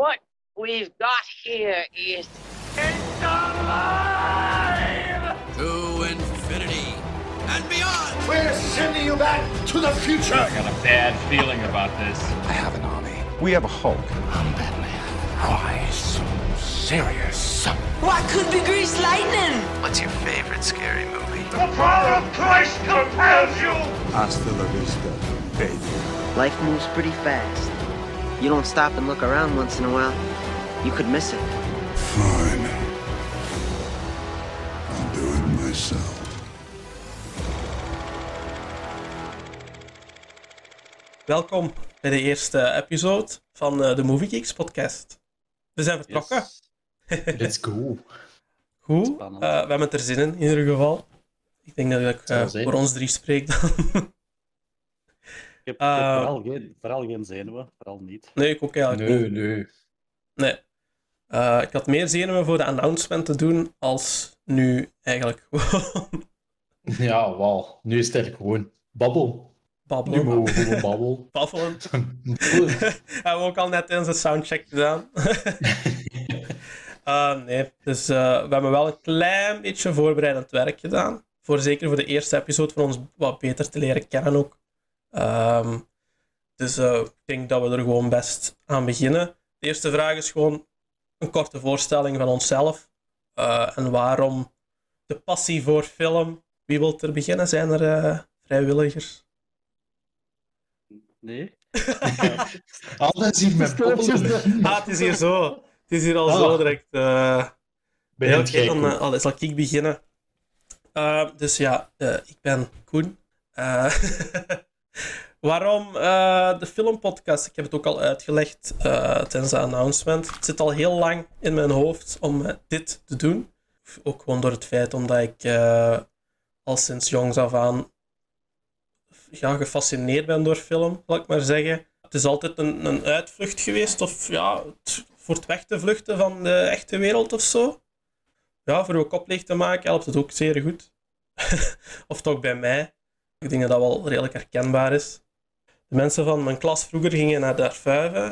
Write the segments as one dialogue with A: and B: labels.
A: What we've got here is It's alive!
B: To infinity and beyond!
C: We're sending you back to the future.
D: I got a bad feeling about this.
E: I have an army. We have a Hulk.
C: I'm Batman. Why so serious?
F: What could be grease lightning?
G: What's your favorite scary movie?
C: The power of Christ compels you.
E: Hasta la vista, baby.
H: Life moves pretty fast. You don't stop and look around once in a while, you could miss it.
E: Fine. I'll do it myself.
I: Welkom bij de eerste episode van eh, de Movie Geeks podcast. We zijn vertrokken.
D: Let's go.
I: Goed,
D: Spannend.
I: eh, we hebben het er zin in, in ieder geval. Ik denk dat ik eh, voor ons drie spreek dan.
D: Ik heb, ik heb
I: Eh,
D: vooral, geen, vooral geen zenuwen, vooral niet.
I: nee, ik ook eigenlijk niet.
D: nee.
I: Nee. Eh, ik had meer zenuwen voor de announcement te doen als nu eigenlijk gewoon
J: Ja, wauw. Nu is het eigenlijk gewoon babbel. Nu
I: babbelen.
J: mogen we gewoon babbel.
I: Babbelen. Hebben we ook al net in zijn soundcheck gedaan. Eh, nee, dus eh, we hebben wel een klein beetje voorbereidend werk gedaan. Voor, zeker voor de eerste episode van ons wat beter te leren kennen ook. Ehm, dus eh, ik denk dat we er gewoon best aan beginnen. De eerste vraag is gewoon een korte voorstelling van onszelf. Eh, en waarom de passie voor film. Wie wil er beginnen? Zijn er eh, vrijwilligers?
D: Nee?
J: Alles hier met babbelen.
I: Ah, het is hier zo. Het is hier al
J: Ah.
I: zo direct. eh
J: Begint
I: Ja, oké,
J: jij,
I: dan zal ik beginnen. Dus ja, eh, ik ben Koen. Waarom eh, de filmpodcast? Ik heb het ook al uitgelegd eh, tijdens de announcement. Het zit al heel lang in mijn hoofd om eh, dit te doen. Ook gewoon door het feit omdat ik al sinds jongs af aan ja, gefascineerd ben door film, zal ik maar zeggen. Het is altijd een, een uitvlucht geweest, of ja, voor het weg te vluchten van de echte wereld of zo ja, voor uw kop te maken helpt het ook zeer goed. of toch bij mij. Ik denk dat dat wel redelijk herkenbaar is. De mensen van mijn klas vroeger gingen naar de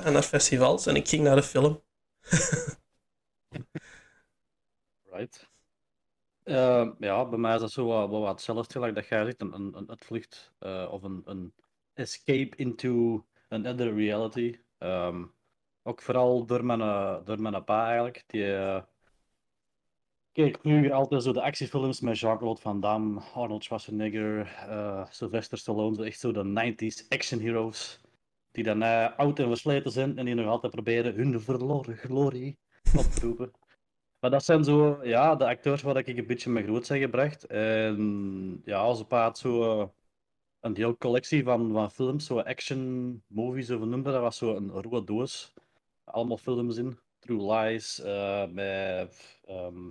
I: en naar festivals en ik ging naar de film.
D: Right. Eh, ja, bij mij is dat zo wat, wat, hetzelfde dat jij zegt, een, een, een uitvlucht eh, of een, een escape into another reality. Ehm, ook vooral door mijn, eh, door mijn pa eigenlijk. Die eh, keek vroeger altijd zo de actiefilms met Jean-Claude Van Damme, Arnold Schwarzenegger, eh, Sylvester Stallone, echt zo de 90s action heroes. Die dan oud en versleten zijn en die nog altijd proberen hun verloren glorie op te roepen. Maar dat zijn zo, ja, de acteurs waar ik een beetje mee groot zijn gebracht. En ja, ze paard zo eh, een heel collectie van, van films, zo action movies, of hoe noem je dat, dat was zo een rode doos. Allemaal films in. True Lies, eh met ehm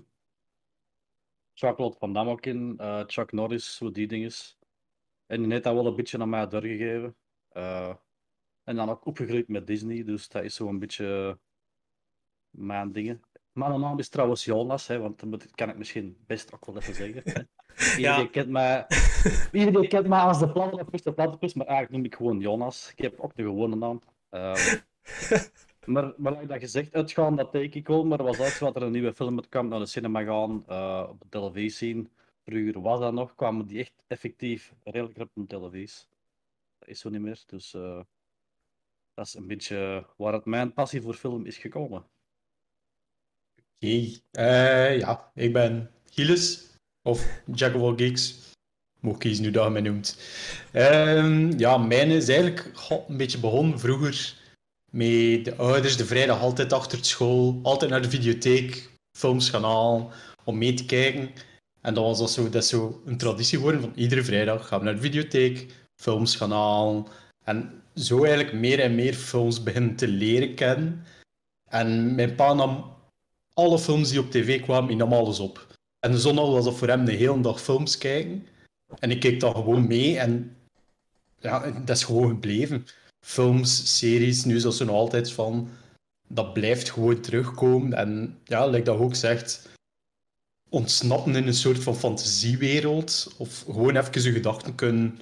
D: Jean-Claude Van Damme ook in, eh, Chuck Norris, zo die dinges. En die heeft dat wel een beetje aan mij doorgegeven. Eh, en dan ook opgegroeid met Disney, dus dat is zo een beetje mijn dingen. Mijn naam is trouwens Jonas, hè, want dat kan ik misschien best ook wel even zeggen. hè. Iedereen,
I: Ja.
D: kent mij, iedereen kent mij als de platypus, de platypus, maar eigenlijk noem ik gewoon Jonas. Ik heb ook de gewone naam. Ehm, maar, maar dat gezegd, uitgaan, dat teken ik wel, maar was altijd wat er een nieuwe film met kwam, naar de cinema gaan, eh, op de televisie zien. Vroeger was dat nog, kwamen die echt effectief redelijk op de televisie. Dat is zo niet meer, dus eh, dat is een beetje waar het mijn passie voor film is gekomen.
J: Oké. Eh, ja, ik ben Gilles, of Jack of all Geeks. Mocht kiezen nu dat je mij noemt. Ehm, ja, mijn is eigenlijk een beetje begonnen vroeger met de ouders de vrijdag altijd achter school, altijd naar de videotheek, films gaan halen om mee te kijken. En dat was zo, dat zo een traditie geworden van iedere vrijdag gaan we naar de videotheek, films gaan halen. En zo eigenlijk meer en meer films beginnen te leren kennen. En mijn pa nam alle films die op tv kwamen, die nam alles op. En de zondag was dat voor hem de hele dag films kijken. En ik keek dan gewoon mee en ja, dat is gewoon gebleven. Films, series, nu is dat zo nog altijd van, dat blijft gewoon terugkomen. En ja, like dat ook zegt, ontsnappen in een soort van fantasiewereld. Of gewoon even je gedachten kunnen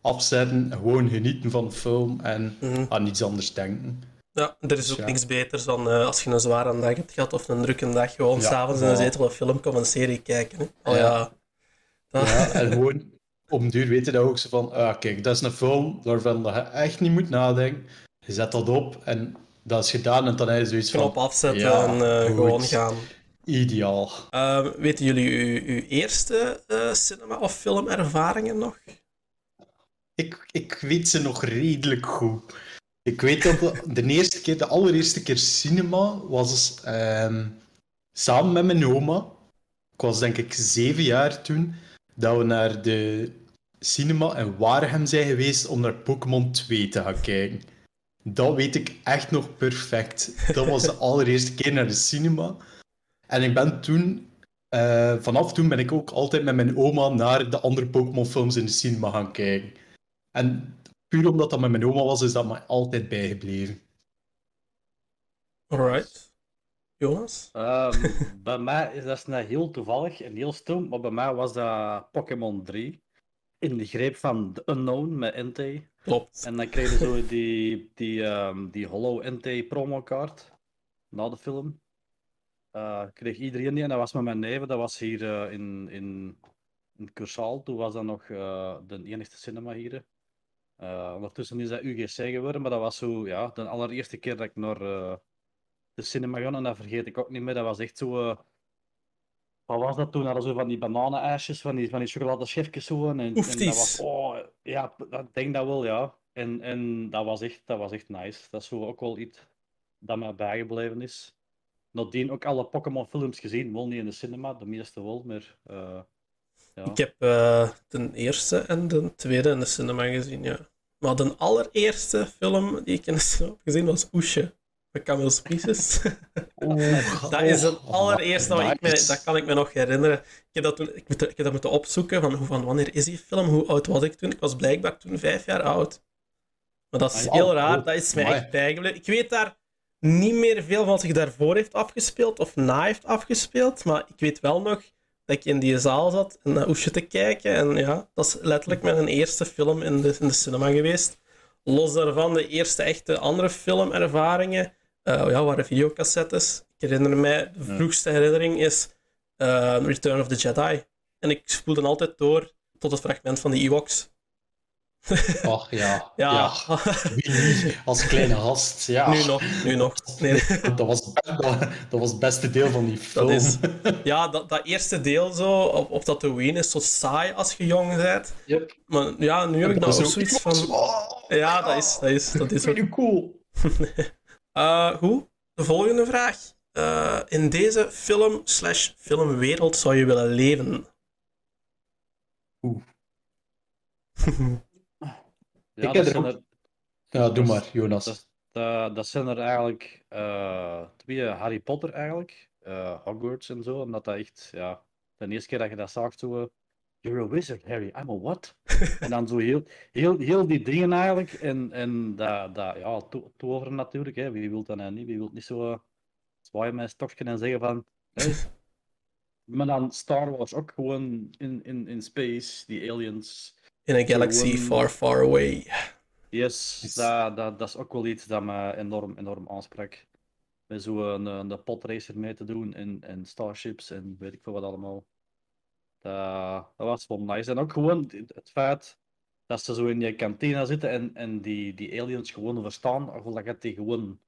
J: afzetten, gewoon genieten van de film en
I: Mhm.
J: aan niets anders denken.
I: Ja, er is ook
J: Ja.
I: niks beters dan eh, als je een zware dag hebt gehad of een drukke dag, gewoon
J: Ja,
I: s'avonds in een zetel een film of een serie kijken. Hè. Oh
J: Ja.
I: Ja,
J: en gewoon op een duur weet je dat ook zo van, ah, kijk, dat is een film waarvan je echt niet moet nadenken. Je zet dat op en dat is gedaan en dan heb je zoiets van...
I: Knop afzetten
J: ja,
I: en eh, gewoon gaan.
J: Ideaal.
I: Eh, weten jullie uw, uw eerste eh, cinema- of filmervaringen nog?
J: Ik, ik weet ze nog redelijk goed. Ik weet dat de, de eerste keer, de allereerste keer cinema was ehm, samen met mijn oma. Ik was denk ik zeven jaar toen, dat we naar de cinema in Waregem zijn geweest om naar Pokémon 2 te gaan kijken. Dat weet ik echt nog perfect. Dat was de allereerste keer naar de cinema. En ik ben toen, eh, vanaf toen ben ik ook altijd met mijn oma naar de andere Pokémon films in de cinema gaan kijken. En puur omdat dat met mijn oma was, is dat mij altijd bijgebleven.
I: Alright. Jonas?
D: Ehm, bij mij is dat net heel toevallig en heel stom, maar bij mij was dat Pokémon 3. In de greep van The Unknown met.
I: Klopt.
D: En dan kreeg je zo die, die, ehm, die Hollow Entei promokaart na de film. Eh, kreeg iedereen die en dat was met mijn neven. Dat was hier eh, in, in, in Cursaal. Toen was dat nog eh, de enigste cinema hier. Ondertussen is dat UGC geworden, maar dat was zo, ja, de allereerste keer dat ik naar de cinema ging en dat vergeet ik ook niet meer. Dat was echt zo. Eh, wat was dat toen? Hadden zo van die bananenijsjes, van die, van die chocoladeschefjes zo. En, en dat was, oh, ja, ik denk dat wel, ja. En, en dat, was echt, dat was echt nice. Dat is zo ook wel iets dat mij bijgebleven is. Nadien ook alle Pokémon films gezien, wel niet in de cinema, de meeste wel, maar eh, ja.
I: Ik heb eh, de eerste en de tweede in de cinema gezien, ja. Maar de allereerste film die ik in de cinema heb gezien was Oesje. Met Camille Spices. dat is de allereerste wat ik me, dat kan ik me nog herinneren. Ik heb dat, toen, ik, heb dat moeten opzoeken van, hoe, van wanneer is die film? Hoe oud was ik toen? Ik was blijkbaar toen vijf jaar oud. Maar dat is heel
J: ja.
I: raar,
J: Oh,
I: dat is mij echt bijgebleven. Ik weet daar niet meer veel van wat zich daarvoor heeft afgespeeld of na heeft afgespeeld, maar ik weet wel nog dat ik in die zaal zat en naar Oesje te kijken. En ja, dat is letterlijk mijn eerste film in de, in de cinema geweest. Los daarvan, de eerste echte andere filmervaringen eh, ja, waren videocassettes. Ik herinner mij, de vroegste herinnering is eh, Return of the Jedi. En ik spoelde altijd door tot het fragment van de Ewoks.
J: Ach ja.
I: Ja?
J: Als kleine gast. Ja.
I: nu nog, nu nog. Nee,
J: Dat was, dat, dat was het beste deel van die film.
I: dat is... Ja, dat, dat eerste deel zo, op, op Tatooine is zo saai als je jong bent.
J: Yep.
I: Maar ja, nu heb ik
J: Dat
I: nou ook zoiets van...
J: Oh,
I: Ja, dat is, dat is, dat is ook...
J: Cool.
I: Eh, goed, de volgende vraag. Eh, in deze film slash filmwereld zou je willen leven?
J: Oeh.
D: Ja,
J: Ik
D: dat
J: heb er ook-
D: er,
J: Ja, doe maar, Jonas.
D: dat, dat, dat zijn er eigenlijk eh, twee Harry Potter eigenlijk, eh, Hogwarts en zo, omdat dat echt, ja, de eerste keer dat je dat zag, zo, eh, You're a wizard, Harry, I'm a what? en dan zo heel, heel, heel die dingen eigenlijk, en, en dat, dat ja, to- toveren natuurlijk, hè. wie wil dat nou niet, wie wil niet zo uh, zwaaien met stokje en zeggen van, hey. maar dan Star Wars ook gewoon in, in, in space, die aliens,
I: In a galaxy
D: Gewoon-
I: far, far away.
D: Yes,
J: Yes.
D: Dat, dat, dat is ook wel iets dat me enorm, enorm aansprak. Met zo'n een, een podracer mee te doen en, en starships en weet ik veel wat allemaal. Dat, dat was wel nice. En ook gewoon het feit dat ze zo in die kantine zitten en, en die, die aliens gewoon verstaan, of dat je die gewoon.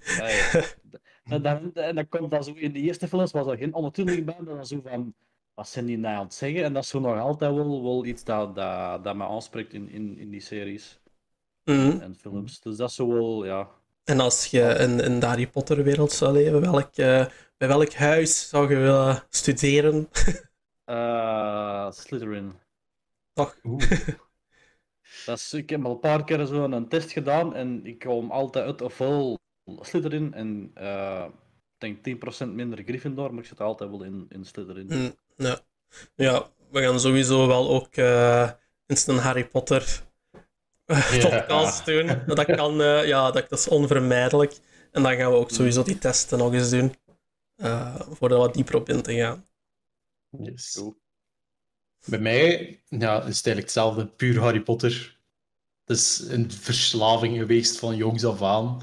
D: Hey, en, dan, en dan komt dat zo in de eerste films was er geen ondertiteling bij, maar dan zo van. Wat zijn die nou aan het zeggen? En dat is zo nog altijd wel, wel iets dat, dat, dat me aanspreekt in, in, in die series
I: Mhm.
D: en films. Dus dat is zo wel, ja.
I: En als je in, in de Harry Potter wereld zou leven, welk, eh, bij welk huis zou je willen studeren?
D: Eh Slytherin.
I: Toch?
D: Dat is, ik heb al een paar keer zo een test gedaan en ik kom altijd uit ofwel Slytherin en eh, ik denk 10% minder Gryffindor, maar ik zit altijd wel in, in Slytherin.
I: Mm, ja. ja, we gaan sowieso wel ook eens een Harry Potter
J: Ja.
I: podcast doen. Dat, kan, ja, dat, dat is onvermijdelijk. En dan gaan we ook sowieso die testen nog eens doen. voor er wat dieper op in te gaan.
J: Yes.
D: Cool.
J: Bij mij ja, is het eigenlijk hetzelfde. Puur Harry Potter. Het is een verslaving geweest van jongs af aan.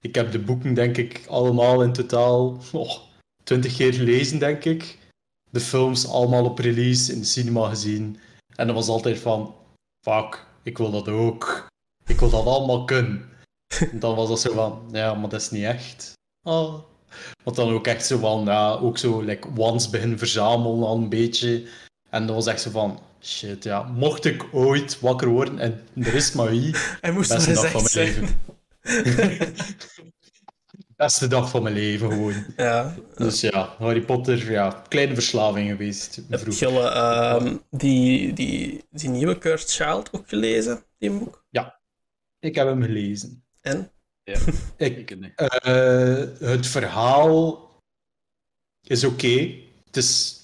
J: Ik heb de boeken, denk ik, allemaal in totaal oh, 20 keer gelezen, denk ik. De films allemaal op release in de cinema gezien. En dat was altijd van, fuck, ik wil dat ook. Ik wil dat allemaal kunnen. En dan was dat zo van, ja, maar dat is niet echt. Oh. Want dan ook echt zo van, ja, ook zo, like, once beginnen verzamelen al een beetje. En dat was echt zo van, shit, ja, mocht ik ooit wakker worden en er is maar wie, beste dag van mijn leven. beste dag van mijn leven, gewoon.
I: Ja.
J: Dus ja, Harry Potter, ja, kleine verslaving geweest.
I: Heb je ehm, die, die, die nieuwe Cursed Child ook gelezen, die boek?
J: Ja, ik heb hem gelezen.
I: En?
D: Ja,
J: Ik, eh, het verhaal is oké. Het is...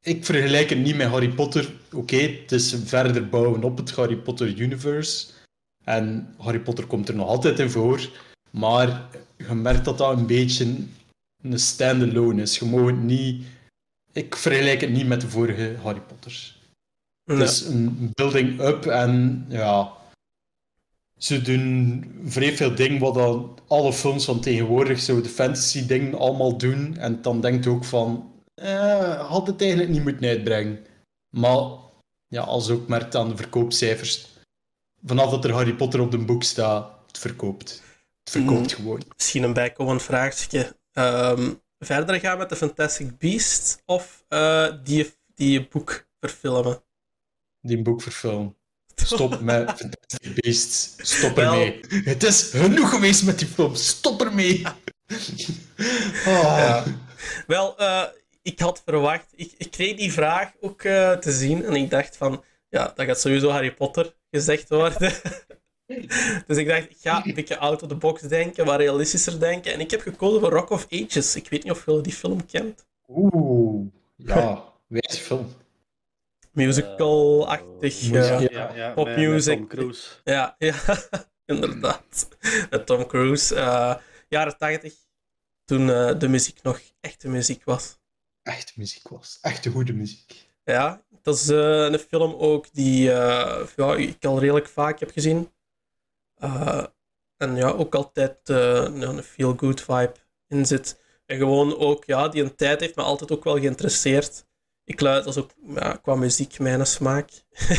J: ik vergelijk het niet met Harry Potter. Oké, het is een verder bouwen op het Harry Potter universe. En Harry Potter komt er nog altijd in voor. Maar je merkt dat dat een beetje een standalone is. Je mag het niet... Ik vergelijk het niet met de vorige Harry Potters. Het
I: Nee.
J: is een building up en ja. Ze doen vrij veel dingen wat dan alle films van tegenwoordig, zo de fantasy dingen allemaal doen. En dan denkt je ook van, eh, had het eigenlijk niet moeten uitbrengen. Maar ja, als ook merkt aan de verkoopcijfers, vanaf dat er Harry Potter op de boek staat, het verkoopt. Het verkoopt gewoon.
I: Misschien een bijkomend vraagje. Ehm, verder gaan met de Fantastic Beasts of eh, die, die boek verfilmen?
J: Die boek verfilmen. Stop met Fantastic Beasts. Stop
I: Wel-
J: ermee. Het is genoeg geweest met die film. Stop ermee. Oh.
I: Wel, eh, ik had verwacht, ik, ik kreeg die vraag ook eh, te zien en ik dacht van, ja, dat gaat sowieso Harry Potter gezegd worden. dus ik dacht, ik ga een beetje out of the box denken, wat realistischer denken. En ik heb gekozen voor Rock of Ages. Ik weet niet of je die film kent.
J: Oeh. Ja, wijze film.
I: Musical-achtig.
J: Eh,
I: eh,
J: muziek,
D: Ja, ja,
I: Pop
D: met- met
I: music.
D: Tom Cruise.
I: Ja, ja inderdaad. Met Tom Cruise. eh, jaren 80, toen eh, de muziek nog echte muziek was.
J: Echte muziek was. Echte goede muziek.
I: Ja, dat is eh, een film ook die eh, ja, ik al redelijk vaak heb gezien. Eh, en ja, ook altijd eh, een feel-good vibe in zit. En gewoon ook, ja, die een tijd heeft me altijd ook wel geïnteresseerd. Ik luid, dat is ook ja, qua muziek mijn smaak.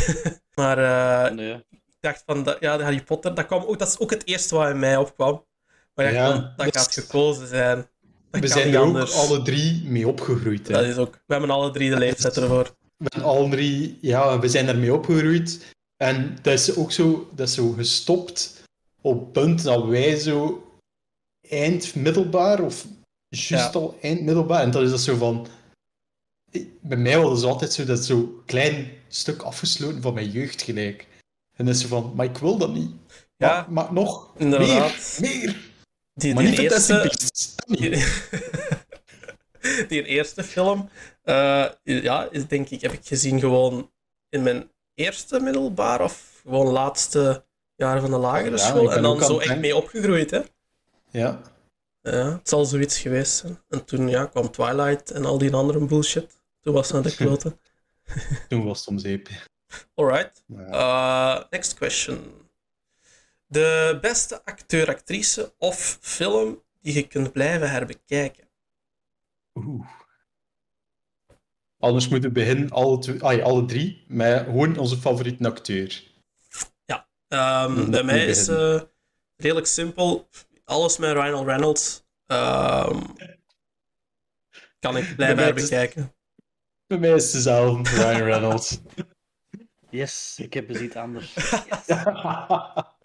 I: maar eh,
D: Nee.
I: ik dacht van, dat, ja, Harry Potter, dat, kwam ook, dat is ook het eerste wat in mij opkwam. Maar ik dacht
J: Ja,
I: van, dat
J: dat
I: gaat gekozen zijn. Dat
J: we zijn er ook
I: anders.
J: alle drie mee opgegroeid. Hè.
I: Dat is ook, we hebben alle drie de leeftijd ervoor.
J: We zijn alle drie, ja, we zijn ermee opgegroeid. En dat is ook zo, dat is zo gestopt op het punt dat wij zo eind middelbaar of juist
I: Ja.
J: al eind middelbaar. En dat is dat zo van. Bij mij was het altijd zo dat zo klein stuk afgesloten van mijn jeugd gelijk. En dan is zo van, maar ik wil dat niet.
I: Ja.
J: Maar, maar nog
I: Inderdaad.
J: meer, meer.
I: Die,
J: Maar
I: die
J: niet
I: eerste, die, die eerste film, eh, ja, is denk ik, heb ik gezien gewoon in mijn eerste middelbaar of gewoon laatste jaar van de lagere
J: Ja, ik
I: school. En dan zo echt mee opgegroeid, hè.
J: Ja.
I: Ja, het zal zoiets geweest zijn. En toen ja, kwam Twilight en al die andere bullshit. Toen was het naar de kloten.
J: Toen was het om zeep.
I: Alright.
J: Ja.
I: Uh, next question. De beste acteur, actrice of film die je kunt blijven herbekijken.
J: Oeh. Anders moeten we beginnen, alle, twee, ai, alle drie, met gewoon onze favoriete acteur.
I: Ehm,
J: moet
I: bij mij is eh redelijk simpel. Alles met Ryan Reynolds. Ehm, kan ik blijven herbekijken.
J: Bij mij is het dezelfde, Ryan Reynolds.
D: Yes, ik heb eens iets anders.
I: Ja,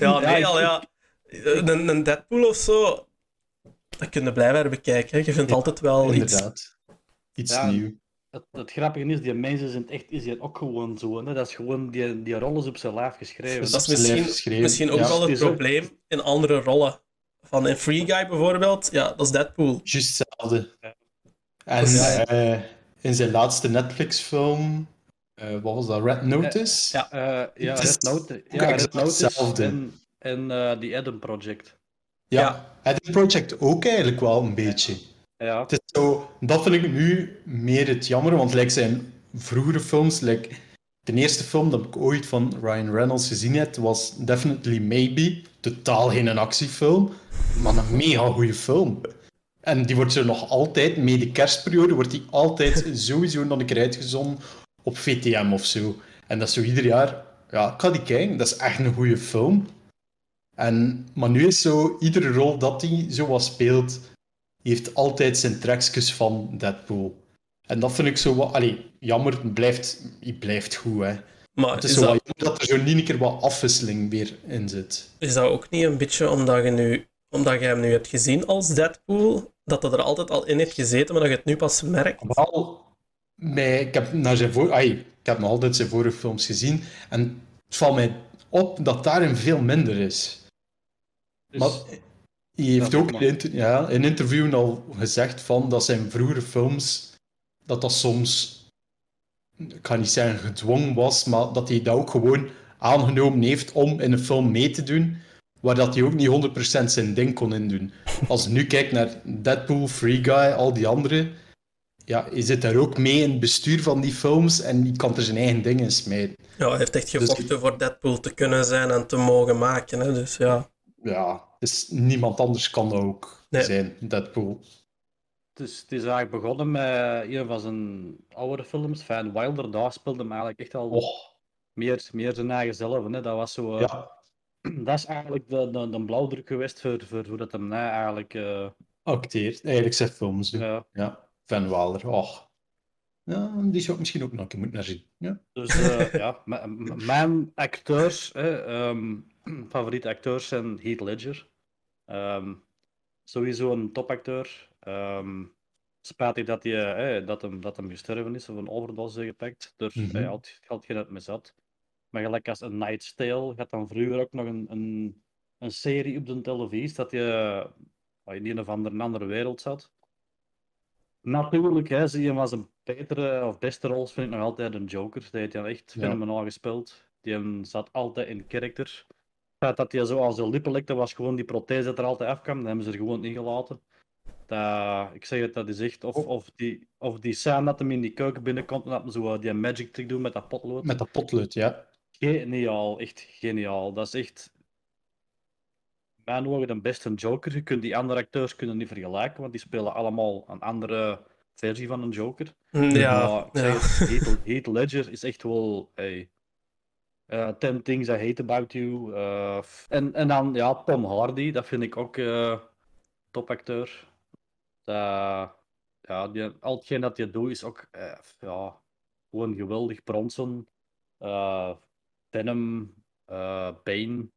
J: Ja,
I: nee, al ja. Een, een Deadpool of zo, dat kun je blijven herbekijken. Je vindt
J: Ja,
I: altijd wel iets.
J: Inderdaad. Iets
D: Ja.
J: nieuws.
D: Het, het grappige is, die mensen zijn echt is die ook gewoon zo. Hè? Dat is gewoon, die, die rol is op zijn lijf geschreven.
J: Dat
I: Dat is misschien,
J: geschreven.
I: misschien ook
J: Ja,
I: wel
D: het
I: het
D: is ook-
I: probleem in andere rollen. Van in Free Guy bijvoorbeeld, ja, dat is Deadpool.
J: Juist hetzelfde.
D: Ja.
J: En eh, in zijn laatste Netflix-film, eh, wat was dat, Red Notice?
I: Ja.
D: Eh, ja, Red Notice,
J: ook
D: ja, Red
J: exact
D: Notice
J: hetzelfde.
D: en, en eh, The Adam Project.
J: Ja.
I: Ja.
J: Adam Project ook eigenlijk wel een beetje.
D: Ja,
J: Het is zo, dat vind ik nu meer het jammer, want like zijn vroegere films, like de eerste film dat ik ooit van Ryan Reynolds gezien heb, was Definitely Maybe. Totaal geen actiefilm, maar een mega goede film. En die wordt zo nog altijd, mee de kerstperiode, wordt die altijd sowieso nog een keer uitgezonden op VTM of zo. En dat is zo ieder jaar, ja, ik ga die kijken, dat is echt een goede film. En, maar nu is zo, iedere rol dat hij zo wat speelt, heeft altijd zijn trekjes van Deadpool. En dat vind ik zo wat... Allee, jammer, het blijft, het blijft goed, hè.
I: Maar
J: het is,
I: is
J: zo
I: dat-
J: dat er zo niet een keer wat afwisseling weer in zit.
I: Is dat ook niet een beetje omdat je, nu, omdat je hem nu hebt gezien als Deadpool, dat dat er altijd al in heeft gezeten, maar dat je het nu pas merkt?
J: Wel, mij, ik, heb naar zijn voor, ai, ik heb nog altijd zijn vorige films gezien en het valt mij op dat daarin veel minder is.
D: Dus-
J: maar hij heeft ook in, inter- ja, in interview al gezegd van dat zijn vroegere films, dat dat soms, ik ga niet zeggen gedwongen was, maar dat hij dat ook gewoon aangenomen heeft om in een film mee te doen, waar dat hij ook niet 100% zijn ding kon indoen. Als je nu kijkt naar Deadpool, Free Guy, al die andere, ja, je zit daar ook mee in het bestuur van die films en die kan er zijn eigen dingen in smijten.
I: Ja, hij heeft echt
J: Dus-
I: gevochten voor Deadpool te kunnen zijn en te mogen maken. Hè? Dus ja.
J: Ja, dus niemand anders kan dat ook
I: Nee.
J: zijn, Deadpool.
D: Dus het is eigenlijk begonnen met een van zijn oudere films, Van Wilder. Daar speelde hem eigenlijk echt al
J: Och,
D: meer, meer zijn eigen zelf. Hè. Dat was zo... eh,
J: ja,
D: Dat is eigenlijk de, de, de blauwdruk geweest voor, voor hoe dat hem nou eigenlijk... eh,
J: acteert. Eigenlijk zijn films
D: ja.
J: Ja, Van Wilder. Och. Ja, die zou ik misschien ook nog moeten naar zien. Ja.
D: Dus eh, ja, mijn acteurs, ehm, favoriete acteurs zijn Heath Ledger. Ehm, sowieso een topacteur. Ehm spijtig dat, hij, eh, dat, hem, dat hem gestorven is of een overdose gepakt. Dus
J: Mhm.
D: hij had, had geen uit me zat. Maar gelijk als een Night's Tale had dan vroeger ook nog een, een, een serie op de televisie dat je in een of andere, andere wereld zat. Natuurlijk, hè, zie je was een betere of beste rol vind ik nog altijd een Joker. Die heeft hij echt
J: Ja.
D: fenomenaal gespeeld. Die zat altijd in karakter. Het feit dat hij zo als de lippen likte, was gewoon die prothese dat er altijd afkwam. Dat hebben ze er gewoon ingelaten. Dat, ik zeg het, dat is echt... Of, of, die, of die scène dat hem in die keuken binnenkomt en dat hem zo eh, die magic trick doet met dat potlood.
J: Met dat potlood, ja.
D: Geniaal, echt geniaal. Dat is echt... Mijn ogen de beste Joker. Je kunt die andere acteurs kunnen niet vergelijken, want die spelen allemaal een andere versie van een Joker.
I: Ja,
D: Maar ik
I: ja.
D: Heath, Heath Ledger is echt wel... Hey, eh, Ten Things I Hate About You. eh, en, en dan ja, Tom Hardy, dat vind ik ook eh topacteur. Dat- ja, die, al hetgeen dat hij doet is ook ja, gewoon geweldig. Bronson, eh Venom, eh Bane,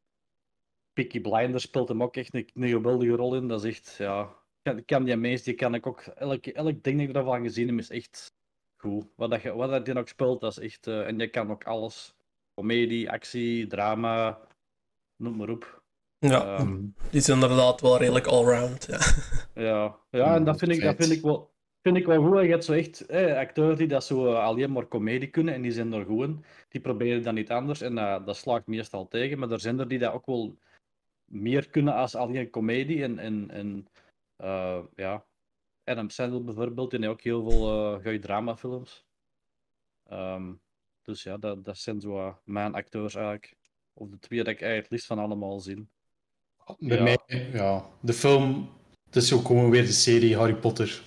D: Peaky Blinders speelt hem ook echt een, een geweldige rol in. Dat is echt, ja... Ik kan, kan die meest, die kan ik ook... Elk, elk ding dat ik daarvan gezien heb, is echt goed. Wat, dat, je- wat dat die ook speelt, dat is echt... eh, en je kan ook alles. Comedie, actie, drama, noem maar op.
I: ja,
D: Ehm,
I: die is inderdaad wel redelijk allround. Ja.
D: Ja, ja en dat vind ik, dat vind ik wel, vind ik wel goed. Je hebt zo echt eh, acteurs die dat zo eh, alleen maar comedie kunnen en die zijn er goed in. Die proberen dan niet anders en eh, dat slaagt meestal tegen. Maar er zijn er die dat ook wel meer kunnen als alleen comedie. En, en, en eh, ja, Adam Sandler bijvoorbeeld, die heeft ook heel veel eh goede dramafilms. Ehm, dus ja, dat, dat zijn zo mijn acteurs eigenlijk. Of de twee dat ik eigenlijk het liefst van allemaal zie.
J: Bij
D: Ja.
J: mij, ja. De film, het is ook gewoon weer de serie Harry Potter.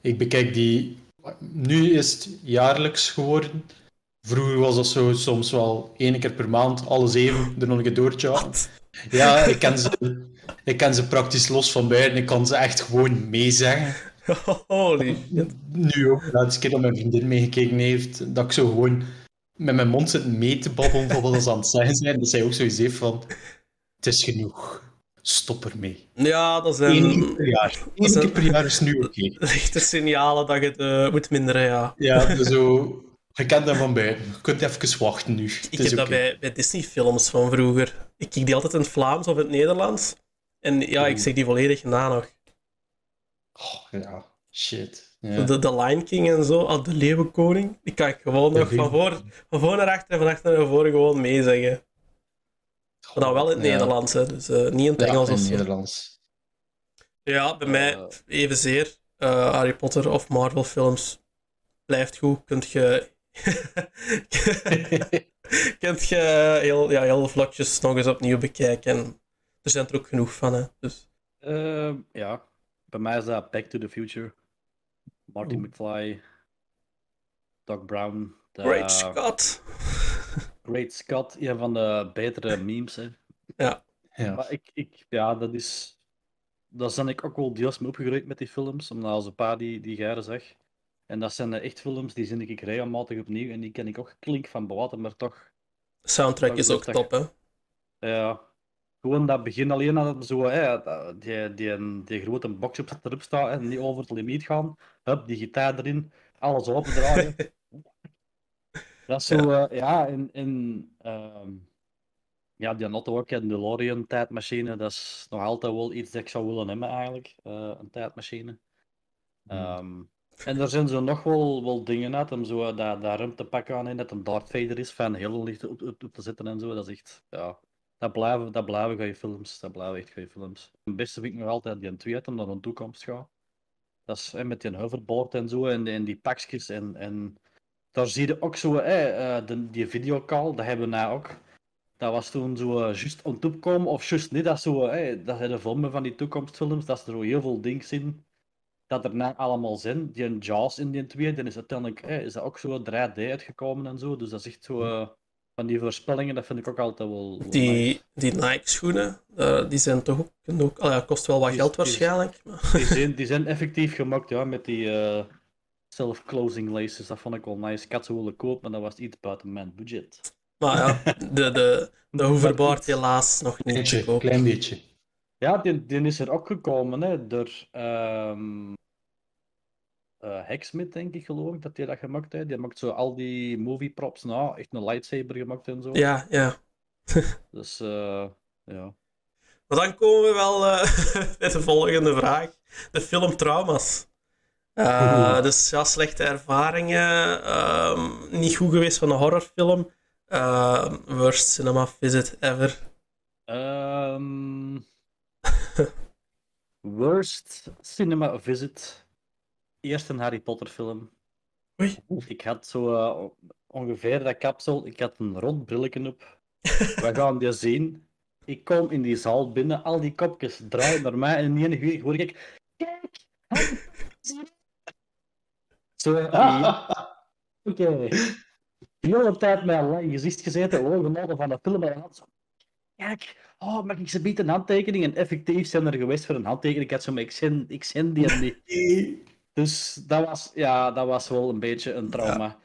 J: Ik bekijk die... Nu is het jaarlijks geworden. Vroeger was dat zo soms wel één keer per maand, alle zeven, er nog een doortje. Ja, ik ken, ze, ik ken ze praktisch los van buiten. Ik kan ze echt gewoon meezeggen.
I: Holy shit.
J: Nu ook, de laatste keer dat mijn vriendin meegekeken heeft, dat ik zo gewoon met mijn mond zit mee te babbelen van wat ze aan het zeggen zijn. Dat zij ook zoiets heeft van, het is genoeg. Stop ermee.
I: Ja, dat
J: Eén keer
I: zijn
J: per jaar. Eén
I: zijn-
J: keer per jaar is nu oké.
I: echte signalen dat je het eh, moet minderen, ja.
J: Ja, zo... Je kent dat van buiten. Je kunt even wachten nu. Het
I: Ik heb dat bij, bij Disney-films van vroeger. Ik keek die altijd in het Vlaams of in het Nederlands. En ja, ik zeg die volledig na nog.
J: Oh, ja, shit. Ja.
I: De, de Lion King en zo, ah, de Leeuwenkoning. Die kan ik gewoon nog van voor, van voor naar achter en van achter naar voren gewoon meezeggen. Maar dan wel in het
J: Ja.
I: Nederlands, hè, dus eh, niet in het
J: Ja,
I: Engels
J: in
I: of zo.
J: Nederlands.
I: Ja, bij mij
D: Eh.
I: evenzeer. eh Harry Potter of Marvel films blijft goed. Kunt je Kent je heel, ja, heel vlotjes nog eens opnieuw bekijken. En er zijn er ook genoeg van, hè. Dus,
D: ja, bij mij is dat Back to the Future. Marty. McFly, Doc Brown. de-
I: Great Scott!
D: Great Scott, een van de betere memes. Hè.
I: Ja.
J: Ja.
D: Maar ik, ik, ja, dat is. Daar ben ik ook wel deels mee opgegroeid met die films, omdat als een paar die, die er zag. En dat zijn de echt films, die zie ik regelmatig opnieuw en die ken ik ook klink van buiten, maar toch.
I: Soundtrack is ook
D: dat-
I: top, hè.
D: Ja. Gewoon dat begin alleen dat zo, hè, dat- die, die, die grote box op erop staat en niet over het limiet gaan. Hup, die gitaar erin, alles opendraaien. dat is zo, ja, ja en, en ehm, ja, die een DeLorean tijdmachine, dat is nog altijd wel iets dat ik zou willen hebben eigenlijk, eh, een tijdmachine. Ehm, en er zijn zo nog wel, wel dingen uit, om zo dat, dat ruimtepak aan in, dat een Darth Vader is, van heel licht op, op, op te zetten en zo, dat is echt, ja, dat blijven, dat blijven goede films, dat blijven echt goede films. Het beste vind ik nog altijd die twee uit, omdat naar een toekomst gaat. Dat is hè, met die hoverboard en zo, en, en die pakjes, en, en daar zie je ook zo, hè, eh, de, die videocall, dat hebben we nou ook. Dat was toen zo eh, juist on top komen, of juist niet, dat zo, hè, dat zijn de filmen van die toekomstfilms, dat er zo heel veel dingen in dat er nou allemaal zijn. Die een Jaws in die twee, dan is uiteindelijk hè, is dat ook zo 3D uitgekomen en zo. Dus dat is echt zo eh, van die voorspellingen, dat vind ik ook altijd wel. wel
I: Die,
D: nice.
I: die Nike-schoenen, die zijn toch ook... ook ja, kost wel wat
D: Die-
I: geld
D: die-
I: waarschijnlijk. Maar...
D: Die zijn, die zijn effectief gemaakt, ja, met die self-closing laces. Dat vond ik wel nice. Ik had ze willen kopen, maar dat was iets buiten mijn budget.
I: Maar ja, de, de, de hoverboard helaas nog niet
J: Beetje, klein beetje.
D: Ja, die, die is er ook gekomen hè, door ehm eh, Hexsmith, denk ik, geloof ik, dat hij dat gemaakt heeft. Die maakt zo al die movie props na, echt een lightsaber gemaakt en zo.
I: Ja, ja.
D: Dus eh, ja.
I: Maar dan komen we wel eh bij de volgende vraag. De film Trauma's. Eh, dus ja, slechte ervaringen. ehm, niet goed geweest van een horrorfilm. Ehm, worst cinema visit ever.
D: Ehm, worst cinema visit. Eerst een Harry Potter film.
I: Oei.
D: Ik had zo eh, ongeveer dat kapsel. Ik had een rond brilletje op. We gaan die zien. Ik kom in die zaal binnen, al die kopjes draaien naar mij en in één hoor ik. Kijk! Harry Potter." Zo, ja. Oké. De hele tijd met een lang gezicht gezeten, ogen van de film. En dan had zo, kijk, oh, mag ik ze bieden een handtekening? En effectief zijn er geweest voor een handtekening. Ik had zo, maar ik zend, ik zend die er niet. Dus dat was, ja, dat was wel een beetje een trauma.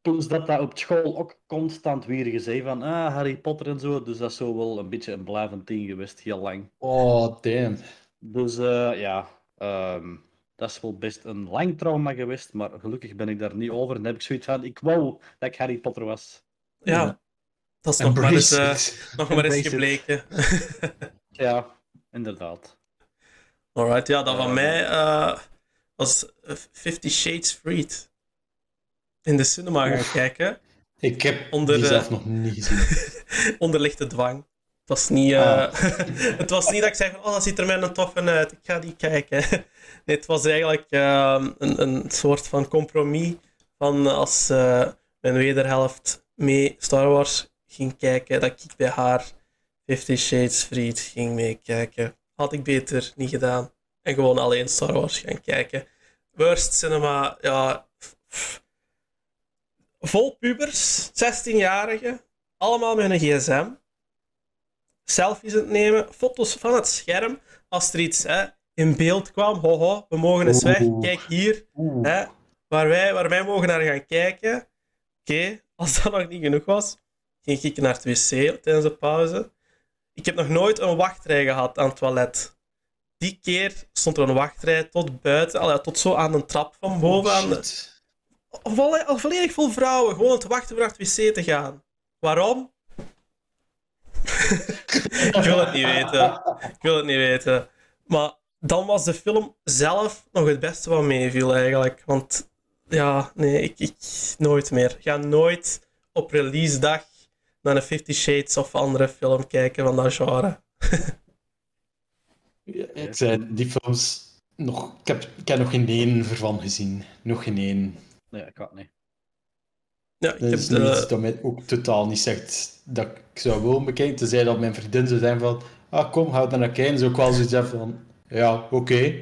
D: Plus dat dat op school ook constant weer gezegd van ah, Harry Potter en zo. Dus dat is zo wel een beetje een blijvend ding geweest, heel lang.
J: Oh, damn.
D: Dus eh, ja, ehm, dat is wel best een lang trauma geweest. Maar gelukkig ben ik daar niet over. En heb ik zoiets van, ik wou dat ik Harry Potter was.
I: Ja,
J: Ja.
I: dat is nog maar eens, eh, nog maar eens gebleken.
D: Ja, inderdaad.
I: Alright, ja, dat van mij eh, was Fifty Shades Freed. In de cinema gaan kijken.
J: Ik heb
I: Onder
J: die zelf nog niet gezien.
I: onder lichte dwang. Het was niet, eh,
J: Ah.
I: het was niet dat ik zei van, oh, dat ziet er mij een toffe uit, ik ga die kijken. Nee, het was eigenlijk eh, een, een soort van compromis van als eh, mijn wederhelft mee Star Wars ging kijken, dat ik bij haar Fifty Shades Freed ging meekijken. Had ik beter niet gedaan. En gewoon alleen Star Wars gaan kijken. Worst cinema, ja... Vol pubers, 16-jarigen, allemaal met een gsm. Selfies aan het nemen, foto's van het scherm. Als er iets hè, in beeld kwam, hoho, we mogen eens weg, kijk hier. Hè, waar, wij, waar wij mogen naar gaan kijken. Oké, als dat nog niet genoeg was, ging ik naar het wc tijdens de pauze. Ik heb nog nooit een wachtrij gehad aan het toilet. Die keer stond er een wachtrij tot buiten, al ja, tot zo aan een trap van boven. aan de-
J: Shit.
I: Volle- al volledig vol vrouwen, gewoon te wachten om naar het wc te gaan. Waarom? ik wil het niet weten. Ik wil het niet weten. Maar dan was de film zelf nog het beste wat meeviel eigenlijk. Want ja, nee, ik, ik nooit meer. Ga nooit op release dag naar een Fifty Shades of andere film kijken van dat genre.
J: Ja, Ik zei, die films... Nog, ik, heb, ik heb nog geen één ervan gezien. Nog geen één.
D: Nee, ik kan het niet.
I: Ja, ik
J: Dat
I: heb
J: is
I: de-
J: nu iets dat mij ook totaal niet zegt dat ik zou willen bekijken. Tenzij dat mijn vriendin zou zijn van, ah kom, ga er naar kijken. Zou ik wel zoiets van, ja, oké.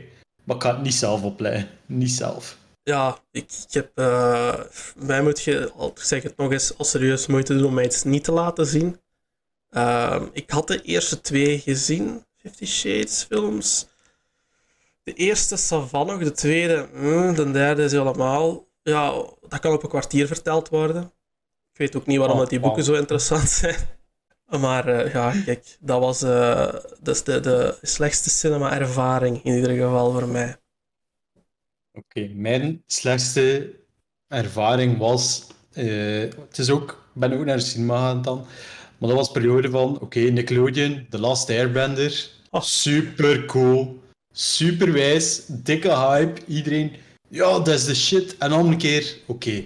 J: Maar ik ga het niet zelf opleiden. Niet zelf.
I: Ja, ik, ik heb... eh mij moet je, al- ik zeg het nog eens, al serieus moeite doen om mij iets niet te laten zien. Ehm, ik had de eerste twee gezien, Fifty Shades films. De eerste Savannah, de tweede, mm, de derde is helemaal... Ja, dat kan op een kwartier verteld worden. Ik weet ook niet waarom
J: Oh,
I: dat die boeken zo interessant zijn. Maar eh, ja, kijk, dat was dat is de, de slechtste cinema-ervaring in ieder geval voor mij.
J: Oké, mijn slechtste ervaring was. eh, het is ook, ik ben ook naar de cinema gegaan dan. Maar dat was een periode van: oké, Nickelodeon, The Last Airbender. Super cool. Super wijs. Dikke hype. Iedereen. Ja, dat is de shit. En dan een keer: oké,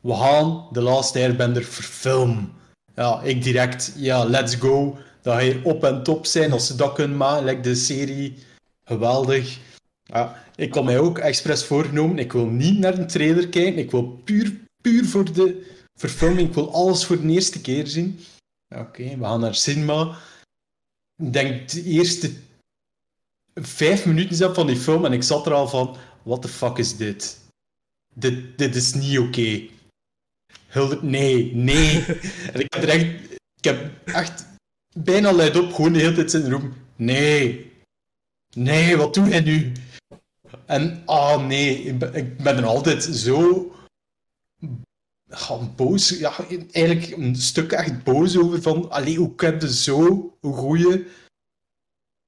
J: we gaan The Last Airbender verfilmen. Ja, ik direct. Ja, let's go. Dat je op en top zijn als ze dat kunnen maken. Like de serie. Geweldig. Ja, ik had mij ook expres voorgenomen. Ik wil niet naar een trailer kijken. Ik wil puur, puur voor de verfilming. Ik wil alles voor de eerste keer zien. Oké, we gaan naar cinema. Ik denk de eerste vijf minuten van die film en ik zat er al van: what the fuck is dit? Dit, dit is niet oké. Hilde, nee, nee. en ik heb er echt, ik heb echt bijna luid op gewoon de hele tijd zitten roepen: nee. Nee, wat doe jij nu? En, ah nee, ik ben, ik ben er altijd zo gaan boos, ja, eigenlijk een stuk echt boos over van, allee, hoe kan je zo een goede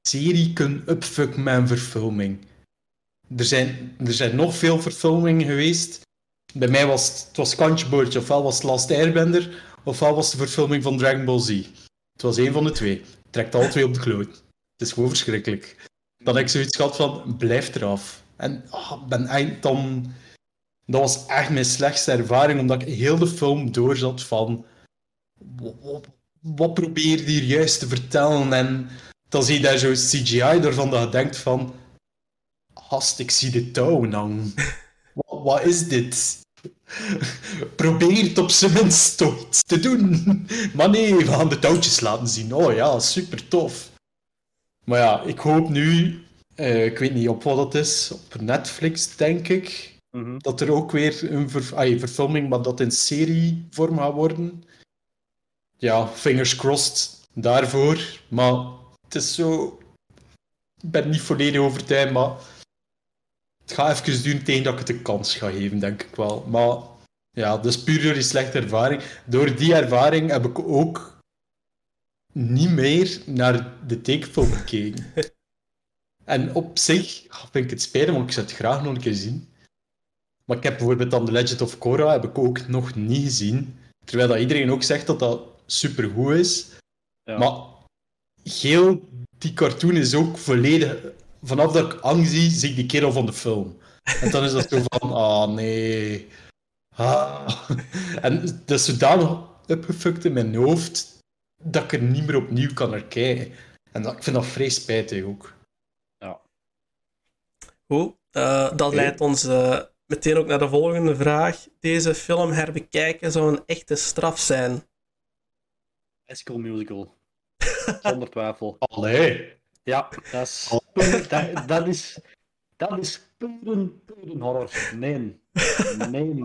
J: serie kunnen upfucken met een verfilming? Er zijn, er zijn nog veel verfilmingen geweest. Bij mij was het, was kantje boordje, ofwel was het Last Airbender, ofwel was het de verfilming van Dragon Ball Z. Het was één van de twee. Het trekt alle twee op de kloot. Het is gewoon verschrikkelijk. Heb ik zoiets gehad van, blijf eraf. En ah, ben eind dan... Dat was echt mijn slechtste ervaring, omdat ik heel de film doorzat van... Wat probeer je hier juist te vertellen? En dan zie je daar zo CGI ervan dat je denkt van... Gast, ik zie de touw hangen. Wat, wat is dit? Probeer het op zijn minst te doen. Maar nee, we gaan de touwtjes laten zien. Oh ja, super tof. Maar ja, ik hoop nu, eh, ik weet niet op wat het is, op Netflix denk ik,
D: Mhm.
J: dat er ook weer een ver ah, verfilming, maar dat in serievorm gaat worden. Ja, fingers crossed daarvoor. Maar het is zo. Ik ben niet volledig overtuigd, maar het gaat even duren tegen dat ik het een kans ga geven, denk ik wel. Maar ja, dat is puur door die slechte ervaring. Door die ervaring heb ik ook niet meer naar de tekenfilm gekeken. En op zich vind ik het spijtig, want ik zou het graag nog een keer zien. Maar ik heb bijvoorbeeld dan The Legend of Korra heb ik ook nog niet gezien. Terwijl dat iedereen ook zegt dat dat supergoed is.
D: Ja.
J: Maar heel die cartoon is ook volledig... Vanaf dat ik Ang zie, zie ik die kerel van de film. En dan is dat zo van, ah nee. Ah. En dat is zodanig opgefukt in mijn hoofd dat ik er niet meer opnieuw kan naar kijken. En dat, ik vind dat vrij spijtig ook.
I: Goed, eh, dat leidt ons eh, meteen ook naar de volgende vraag. Deze film herbekijken zou een echte straf zijn.
D: High School Musical. Zonder twijfel.
J: Allee.
D: Ja, dat is... Dat, dat is... Dat is pure, pure horror. Nee. Nee.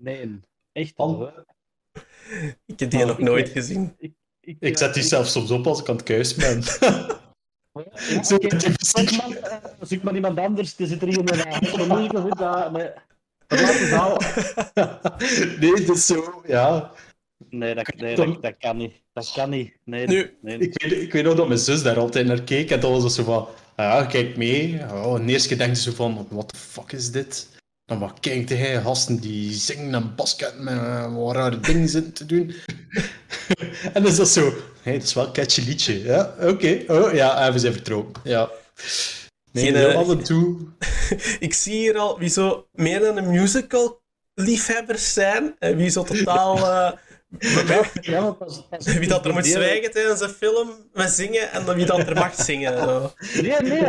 D: Nee. Echt
J: Al-.
I: Ik heb die
J: Oh,
I: nog
D: ik
I: nooit gezien.
D: Ik, ik,
J: Ik zet die
D: eh,
J: zelfs soms op als ik aan het kuisen ben.
D: Ja,
J: Zo
D: oké.
J: met die
D: Als
J: muziek.
D: ik maar- eh, ik maar iemand anders, er zit er hier dat... Nee. Verlaat de zaal.
J: nee, het is zo, ja.
D: Nee, dat, nee dat, dat kan niet. Dat kan niet. Nee,
I: Nu,
D: nee.
J: Ik weet, ik weet nog dat mijn zus daar altijd naar keek en dan was het zo van, ah ja, kijk mee. Oh, en de denk je zo van, what the fuck is dit? Dan wat kijkt hij, gasten die zingen en basket met uh, wat rare dingen zitten te doen. en dan is dat zo, hey, dat is wel een catchy liedje. Ja, oké. Oh ja, en we zijn vertrokken. Ja. Nee,
I: Geen,
J: heel
I: eh,
J: af en toe.
I: ik zie hier al wie zo meer dan een musical liefhebbers zijn. En wie zo totaal... eh,
D: Ja, maar pas, pas,
I: wie dat er moet zwijgen tijdens een film met zingen en dan wie dat er mag zingen. Zo.
D: Nee, nee,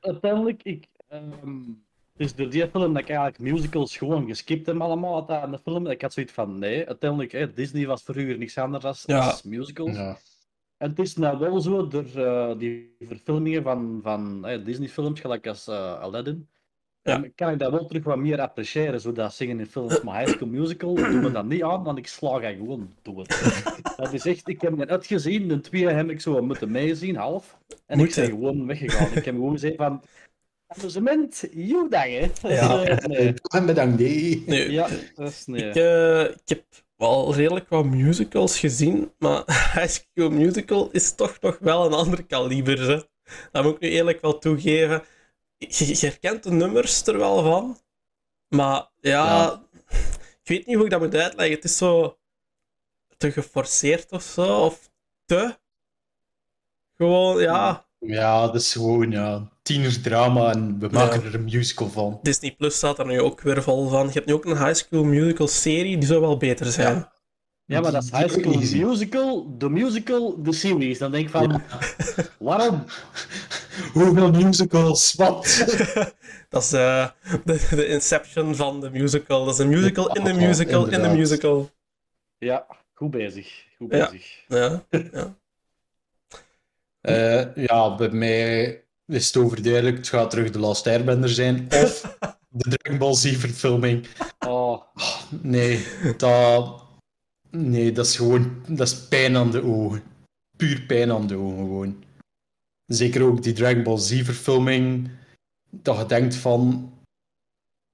D: uiteindelijk, ik, ehm, Dus door die film dat ik eigenlijk musicals gewoon geskipt heb allemaal uit aan de film. Ik had zoiets van, nee, uiteindelijk, hè, Disney was vroeger niks anders als,
I: Ja.
D: als musicals.
J: Ja.
D: En het is nou wel zo, door eh, die verfilmingen van, van Disney-films, gelijk als eh, Aladdin,
I: Ja.
D: dan kan ik dat wel terug wat meer appreciëren, zo dat zingen in films. Maar High School Musical doen we dat niet aan, want ik sla dat gewoon dood. dat is echt, ik heb het uitgezien, de twee heb ik zo moeten meezien, half. En ik ben gewoon weggegaan. ik heb gewoon gezegd van, amusement, you dag, hè.
I: Ja.
D: Eh, nee.
J: En bedankt, nee.
D: Ja, dat is nee.
I: ik, eh, ik heb wel redelijk wat musicals gezien, maar High School Musical is toch nog wel een ander kaliber. Hè? Dat moet ik nu eerlijk wel toegeven. Je, je herkent de nummers er wel van, maar ja,
J: Ja.
I: ik weet niet hoe ik dat moet uitleggen. Het is zo te geforceerd of zo, of te. Gewoon, ja.
J: Ja, dat is gewoon ja, tienerdrama en we maken er een musical van.
I: Disney Plus staat er nu ook weer vol van. Je hebt nu ook een High School Musical serie, die zou wel beter zijn.
D: Ja, maar dat is High School. Musical, de musical, de series. Dan denk ik van, waarom?
J: Hoeveel musicals? Wat?
I: Dat is eh, de, de Inception van de musical. Dat is een musical in de musical in de musical.
D: Ja, goed bezig. Goed
I: Ja.
D: bezig.
I: Ja, ja.
J: Eh, ja, bij mij is het overduidelijk. Het gaat terug de Last Airbender zijn. Of de Dragon Ball Z verfilming.
D: Oh,
J: Nee, dat... Nee, dat is gewoon... Dat is pijn aan de ogen. Puur pijn aan de ogen, gewoon. Zeker ook die Dragon Ball Z verfilming. Dat je denkt van...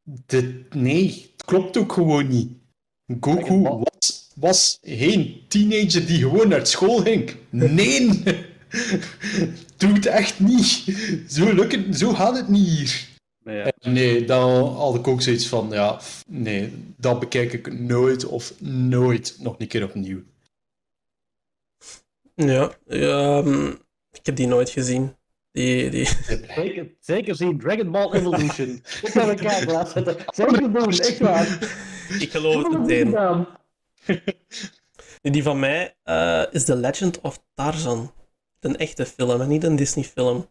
J: Dit... Nee, het klopt ook gewoon niet. Goku was, was geen teenager die gewoon naar school ging. Nee! Doe het echt niet. Zo, lukt het, zo gaat het niet hier.
D: nee, ja.
J: Nee, dan had ik ook zoiets van, ja, nee, dat bekijk ik nooit of nooit nog een keer opnieuw.
I: ja ehm, ik heb die nooit gezien. Die, die...
D: Zeker, zeker zien, Dragon Ball Evolution. Ik heb een kijken laten zetten. Zeker doen, echt waar.
I: Ik geloof het meteen. Die van mij eh, is The Legend of Tarzan. Een echte film en niet een Disney-film.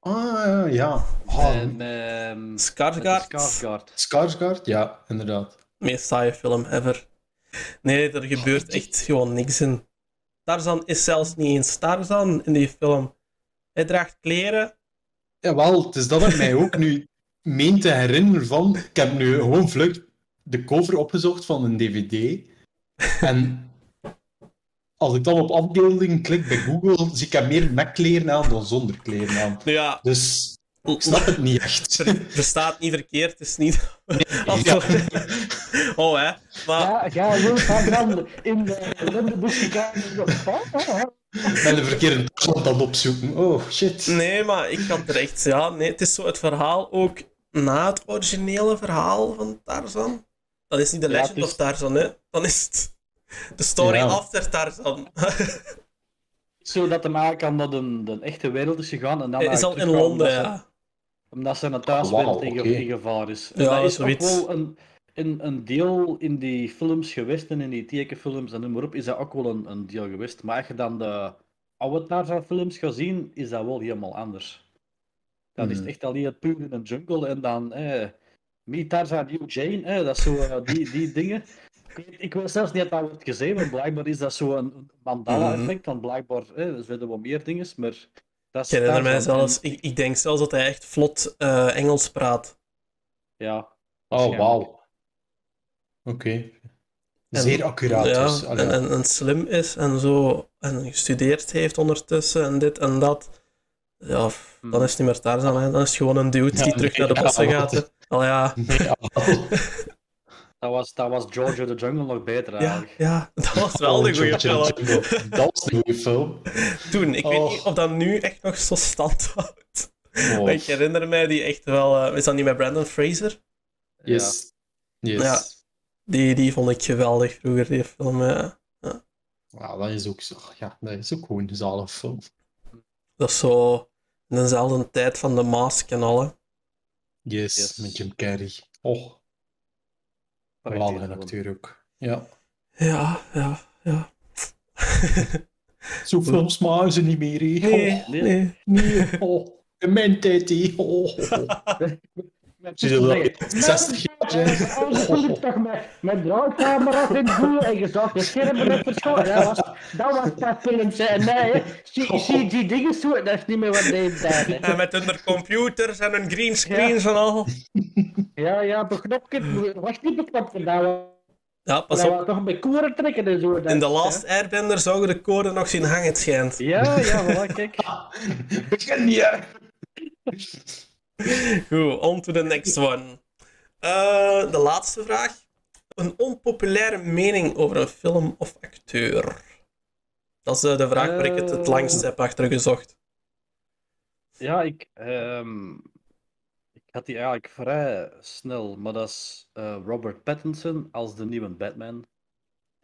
J: Ah, ja. Ah,
D: En, ehm,
I: Skarsgård.
D: Skarsgård.
J: Skarsgård? Ja, inderdaad.
I: meest saaie film ever. Nee, er gebeurt echt gewoon niks in. Tarzan is zelfs niet eens Tarzan in die film. Hij draagt kleren.
J: Jawel, het is dat ik mij ook nu meen te herinneren van... Ik heb nu gewoon vlug de cover opgezocht van een dvd. En als ik dan op afbeeldingen klik bij Google, zie ik hem meer met kleren aan dan zonder kleren aan.
I: Ja,
J: Dus ik snap het niet echt.
I: ver- verstaat niet verkeerd, het is niet...
J: Ja.
I: Oh, hè. Maar
D: Ja, ga gewoon Tarzan in de lendenbus gegaan.
J: ben de verkeerde aan het opzoeken. Oh, shit.
I: nee, maar ik had er echt... Ja, nee, het is zo het verhaal ook na het originele verhaal van Tarzan. Dat is niet de
D: Ja,
I: Legend
D: dus-
I: of Tarzan, hè. Dan is het de story
J: Ja.
I: after Tarzan.
D: Zodat hem eigenlijk aan naar de, de echte wereld is gegaan. En dan
I: is al in Londen, ja.
D: Omdat zijn thuiswereld
J: Wauw,
D: in, ge-
J: oké.
D: in gevaar is. En
I: Ja,
D: dat is
I: zoiets.
D: ook wel een, een, een deel in die films geweest en in die tekenfilms en noem maar op, is dat ook wel een, een deel geweest. Maar als je dan de oude Tarzan-films gaat zien, is dat wel helemaal anders. Dan is het
J: Mhm.
D: echt alleen het puur in een jungle en dan eh, Me Tarzan, You Jane, eh, dat is zo eh, die, die dingen. Ik, weet- ik wil zelfs niet dat dat wordt gezien, want blijkbaar is dat zo een mandala-effect, want blijkbaar eh, er zijn wel meer dingen, maar... Dat is
I: Ik herinner mij zelfs... Ik, ik denk zelfs dat hij echt vlot eh, Engels praat.
D: Ja,
J: Oh, wauw. Oké. Zeer accuraat
I: ja,
J: dus. Allee.
I: en, en, en slim is en zo. En gestudeerd heeft ondertussen en dit en dat. Ja, f- dan is het niet meer Tarzan. Hè. Dan is het gewoon een dude die
J: Ja,
I: terug naar de bossen gaat. Al ja.
J: Ja.
D: Dat was, dat was George of the Jungle nog beter
I: Ja,
D: eigenlijk.
I: ja, dat was wel de
J: Oh,
I: goede
J: George
I: film.
J: Jungle. Dat was een goede film.
I: Toen, ik weet
J: Oh.
I: niet of dat nu echt nog zo stand houdt.
J: Oh,
I: ik herinner mij die echt wel... eh, is dat niet met Brandon Fraser?
J: Yes. Yes.
I: Ja. Die, die vond ik geweldig vroeger, die film. Ja.
J: Ja, dat is ook zo. Ja, dat is ook gewoon een zalige film.
I: Dat is zo in dezelfde tijd van The Mask en al. hè.
J: Yes,
D: Yes.
J: met Jim Carrey. Oh, Geweldige
D: film.
J: acteur ook. Ja.
I: Ja, ja, ja.
J: Zo films maken ze niet meer.
I: Nee, nee.
J: nee. Oh, in mijn tijd. oh. Ze zullen wel 60 jaar
D: ik toch met, met draaicamera's in het doel en je zag de schermen net verschoten. Dat was, dat was dat films. hè. En nee, zie, die dingen zo, dat is niet meer wat deze tijd. hè.
I: En met hun computers en hun greenscreens en al.
D: Ja, ja, beknopt. Het was niet beknopt. Dat was,
I: Ja, pas
D: dat
I: op.
D: was toch bij koeren trekken en zo. dat-
I: In The Last Airbender zou je de code nog zien hangen, het schijnt.
D: Ja, ja, voilà, kijk.
J: Begin niet,
I: Goed, on to the next one. Eh, de laatste vraag. Een onpopulaire mening over een film of acteur. Dat is eh, de vraag waar ik het het
D: Eh.
I: langst heb achter gezocht.
D: Ja, ik, ehm, ik had die eigenlijk vrij snel, maar dat is Robert Pattinson als de nieuwe Batman.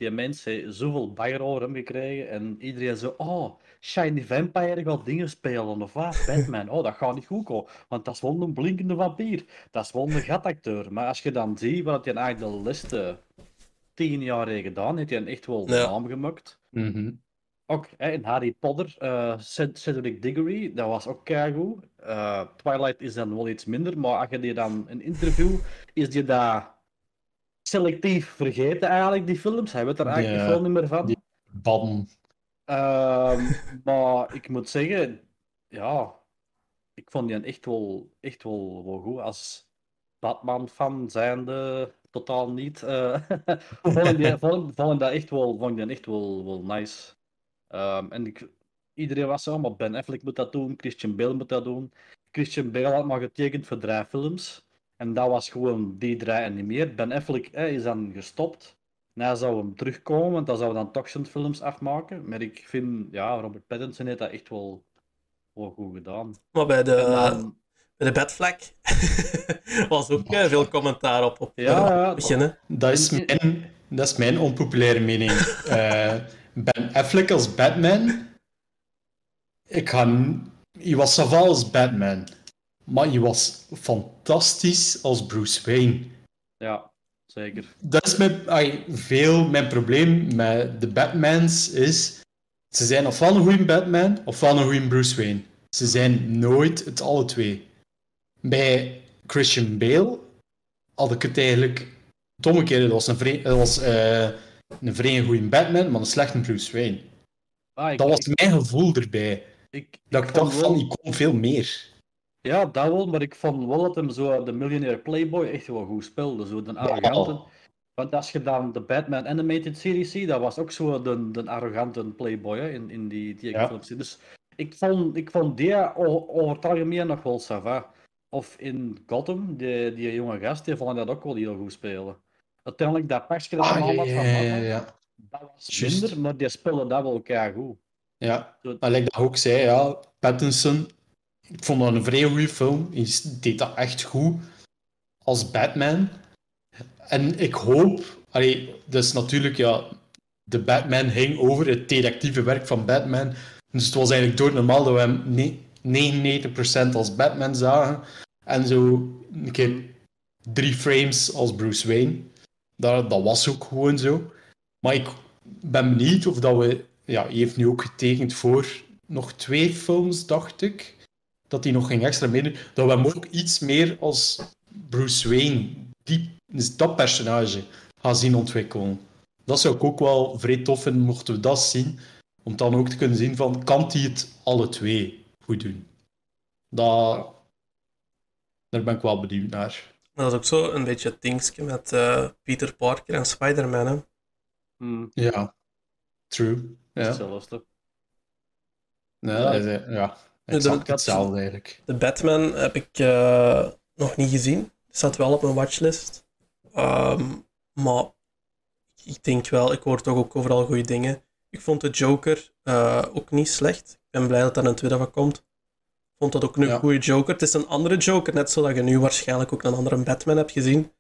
D: Die mens heeft zoveel bagger over hem gekregen en iedereen zo, oh, Shiny Vampire gaat dingen spelen of wat? Batman, oh, dat gaat niet goed komen, want dat is wel een blinkende vampier. Dat is wel een gatacteur. Maar als je dan ziet wat hij eigenlijk de laatste tien jaar heeft gedaan, heeft hij een echt wel
I: Ja.
D: naam gemaakt.
J: Mhm.
D: Ook hè, in Harry Potter, eh, Ced- Cedric Diggory, dat was ook keigoed. Eh Twilight is dan wel iets minder, maar als je die dan een interview, is die dat selectief vergeten eigenlijk, die films. Hij weet er eigenlijk
J: Ja,
D: veel niet meer van.
J: Bam.
D: Ehm, maar ik moet zeggen, ja, ik vond die echt wel, echt wel, wel goed. Als Batman-fan zijnde, totaal niet. eh vond, ik die, vond, vond ik dat echt wel, vond die echt wel, wel nice. Ehm, en ik, iedereen was zo, maar Ben Affleck moet dat doen, Christian Bale moet dat doen. Christian Bale had maar getekend voor drie films. En dat was gewoon die drie en niet meer. Ben Affleck hè, is dan gestopt. En hij zou hem terugkomen, want dan zou hij dan toch zijn films afmaken. Maar ik vind, ja, Robert Pattinson heeft dat echt wel, wel goed gedaan.
I: Maar bij de,
D: En dan-
I: bij de Batfleck was ook eh, veel commentaar op, op
D: Ja, ja,
I: beginnen.
J: Dat is mijn, dat is mijn onpopulaire mening. Eh, ben Affleck als Batman. Ik ga. Je was savant als Batman. Maar je was fantastisch als Bruce Wayne.
D: Ja, zeker.
J: Dat is mijn, ai, veel mijn probleem met de Batmans is. Ze zijn ofwel een goede Batman ofwel een goede Bruce Wayne. Ze zijn nooit het alle twee. Bij Christian Bale had ik het eigenlijk het omgekeerde. Dat was een was, eh, een vrij goede Batman, maar een slechte Bruce Wayne.
D: Ah, ik,
J: Dat was
D: ik,
J: mijn gevoel erbij.
D: ik,
J: Dat ik dacht
D: wel-
J: van, ik kon veel meer.
D: Ja, dat wel, maar ik vond wel dat hem zo de Millionaire Playboy echt wel goed speelde. Zo de arrogante. Want als je dan de Batman Animated Series ziet, dat was ook zo de, de arrogante Playboy hè, in, in die, die
J: Ja.
D: films. Dus ik vond, ik vond die o- over het algemeen nog wel sava. Of in Gotham, die, die jonge gast, die vond dat ook wel heel goed spelen. Uiteindelijk, dat pasje dat
J: Ah,
D: hem
J: ja,
D: al had
J: ja,
D: van
J: ja,
D: Batman,
J: ja.
D: dat was minder, maar die speelde dat wel elkaar goed.
J: Ja, maar like dat ook zei, ja, Pattinson, ik vond dat een vrij goede film. Hij deed dat echt goed als Batman. En ik hoop, dus natuurlijk, ja, de Batman hing over het detectieve werk van Batman. Dus het was eigenlijk doodnormaal dat we hem ne- 99% als Batman zagen. En zo een keer drie frames als Bruce Wayne. Dat, dat was ook gewoon zo. Maar ik ben benieuwd of dat we... Ja, hij heeft nu ook getekend voor nog twee films, dacht ik. Dat hij nog ging extra meedoen. Dat we hem ook iets meer als Bruce Wayne, die, dat personage, gaan zien ontwikkelen. Dat zou ik ook wel vrij tof vinden, mochten we dat zien. Om dan ook te kunnen zien van, kan hij het alle twee goed doen? Dat, daar ben ik wel benieuwd naar.
I: Dat is ook zo een beetje het dingetje met eh, Peter Parker en Spider-Man. hè.
D: Hmm,
J: Ja, true. Ja,
D: hetzelfde.
J: ja, dat is- ja.
I: De-
J: exact
I: dat-
J: hetzelfde eigenlijk.
I: De Batman heb ik eh, nog niet gezien. Staat wel op mijn watchlist. Ehm, maar ik denk wel, ik hoor toch ook overal goede dingen. Ik vond de Joker eh, ook niet slecht. Ik ben blij dat er een tweede van komt. Ik vond dat ook een
J: Ja.
I: goede Joker. Het is een andere Joker, net zoals je nu waarschijnlijk ook een andere Batman hebt gezien.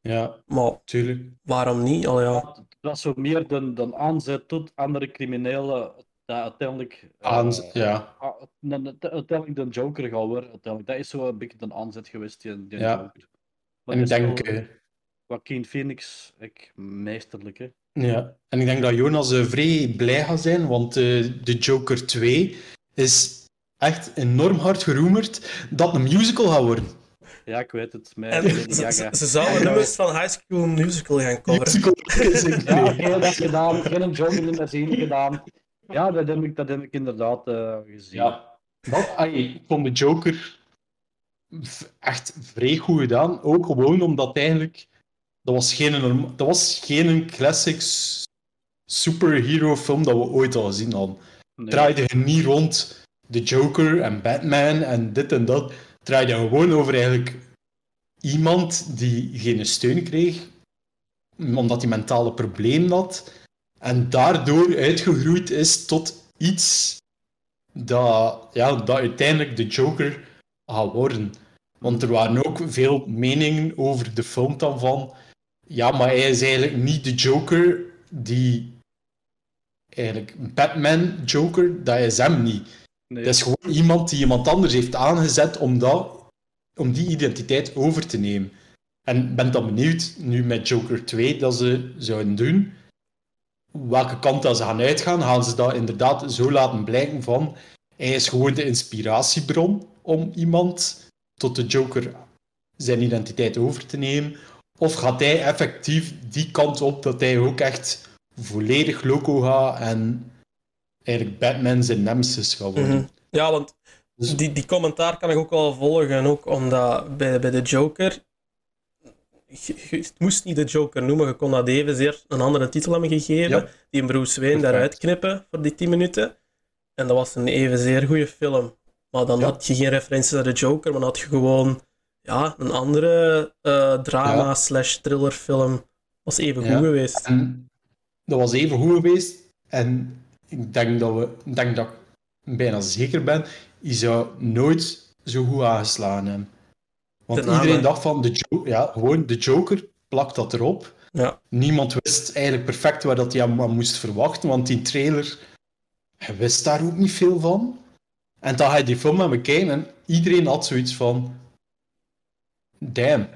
J: Ja,
I: Maar
J: tuurlijk.
I: waarom niet? Al ja.
D: Het was zo meer de, de aanzet tot andere criminelen dat uiteindelijk, eh,
J: ja.
D: ah, uiteindelijk de Joker gaat worden. Uiteindelijk. Dat is zo een beetje de aanzet geweest, die, die
J: Ja.
D: Joker. Maar
J: En ik denk... eh,
D: Joaquin Phoenix, ik, meesterlijk, hè.
J: Ja, en ik denk dat Jonas eh, vrij blij gaat zijn, want eh, de Joker 2 is echt enorm hard geroemerd dat een musical gaat worden.
D: Ja, ik weet het.
I: En
D: Lady
I: ze, ze, ze zouden nummers van High School Musical gaan coveren.
D: Ja, heel dat gedaan. Geen John in de zin gedaan. Ja, dat heb ik, dat heb ik inderdaad eh, gezien.
J: Ja. Ai, ik vond de Joker echt vrij goed gedaan. Ook gewoon omdat eigenlijk... Dat was geen, dat was geen classic superhero film dat we ooit al gezien hadden.
D: Nee.
J: Draaide je niet rond de Joker en Batman en dit en dat. Draaide gewoon over eigenlijk iemand die geen steun kreeg, omdat hij mentale problemen had. En daardoor uitgegroeid is tot iets dat, ja, dat uiteindelijk de Joker gaat worden. Want er waren ook veel meningen over de film dan van... Ja, maar hij is eigenlijk niet de Joker die... Eigenlijk, Batman Joker, dat is hem niet.
D: Nee.
J: Dat is gewoon iemand die iemand anders heeft aangezet om, dat, om die identiteit over te nemen. En ik ben dan benieuwd, nu met Joker 2, dat ze zouden doen, welke kant dat ze gaan uitgaan. Gaan ze dat inderdaad zo laten blijken van, hij is gewoon de inspiratiebron om iemand tot de Joker zijn identiteit over te nemen? Of gaat hij effectief die kant op dat hij ook echt volledig loco gaat en eigenlijk Batman zijn nemesis gaat worden?
I: Mhm. Ja, want die, die commentaar kan ik ook wel volgen. Ook omdat bij, bij de Joker. Je, je moest niet de Joker noemen, je kon dat evenzeer een andere titel hebben gegeven.
J: Ja.
I: Die een Bruce Wayne
J: Perfect.
I: daaruit knippen voor die 10 minuten. En dat was een evenzeer goede film. Maar dan
J: Ja.
I: had je geen referenties naar de Joker, maar dan had je gewoon ja, een andere eh, drama slash thriller film. Was even goed geweest.
J: En dat was even goed geweest. En ik denk dat, we, ik denk dat ik bijna zeker ben, hij zou nooit zo goed aangeslagen hebben. Want
I: De
J: iedereen dacht van, de Jo- ja, gewoon de Joker, plakt dat erop.
I: Ja.
J: Niemand wist eigenlijk perfect waar dat hij hem aan moest verwachten, want die trailer, hij wist daar ook niet veel van. En dan ga je die film aan bekijken en iedereen had zoiets van, damn,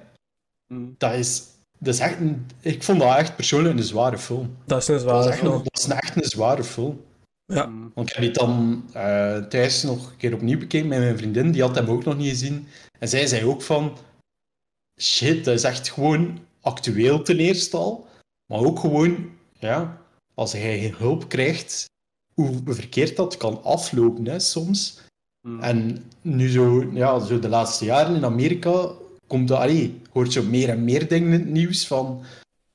D: Mm.
J: dat is, dat is echt een, ik vond dat echt persoonlijk een zware film.
I: Dat is een
J: Dat
I: zware
J: is echt, een,
I: film.
J: dat is een- echt een zware film.
I: Ja.
J: Want ik heb die dan eh, thuis nog een keer opnieuw bekeken met mijn vriendin, die had hem ook nog niet gezien. En zij zei ook van, shit, dat is echt gewoon actueel ten eerste al. Maar ook gewoon, ja, als hij geen hulp krijgt, hoe verkeerd dat kan aflopen hè, soms.
D: Mm.
J: En nu zo, ja, zo de laatste jaren in Amerika komt dat, allee, hoort zo meer en meer dingen in het nieuws van,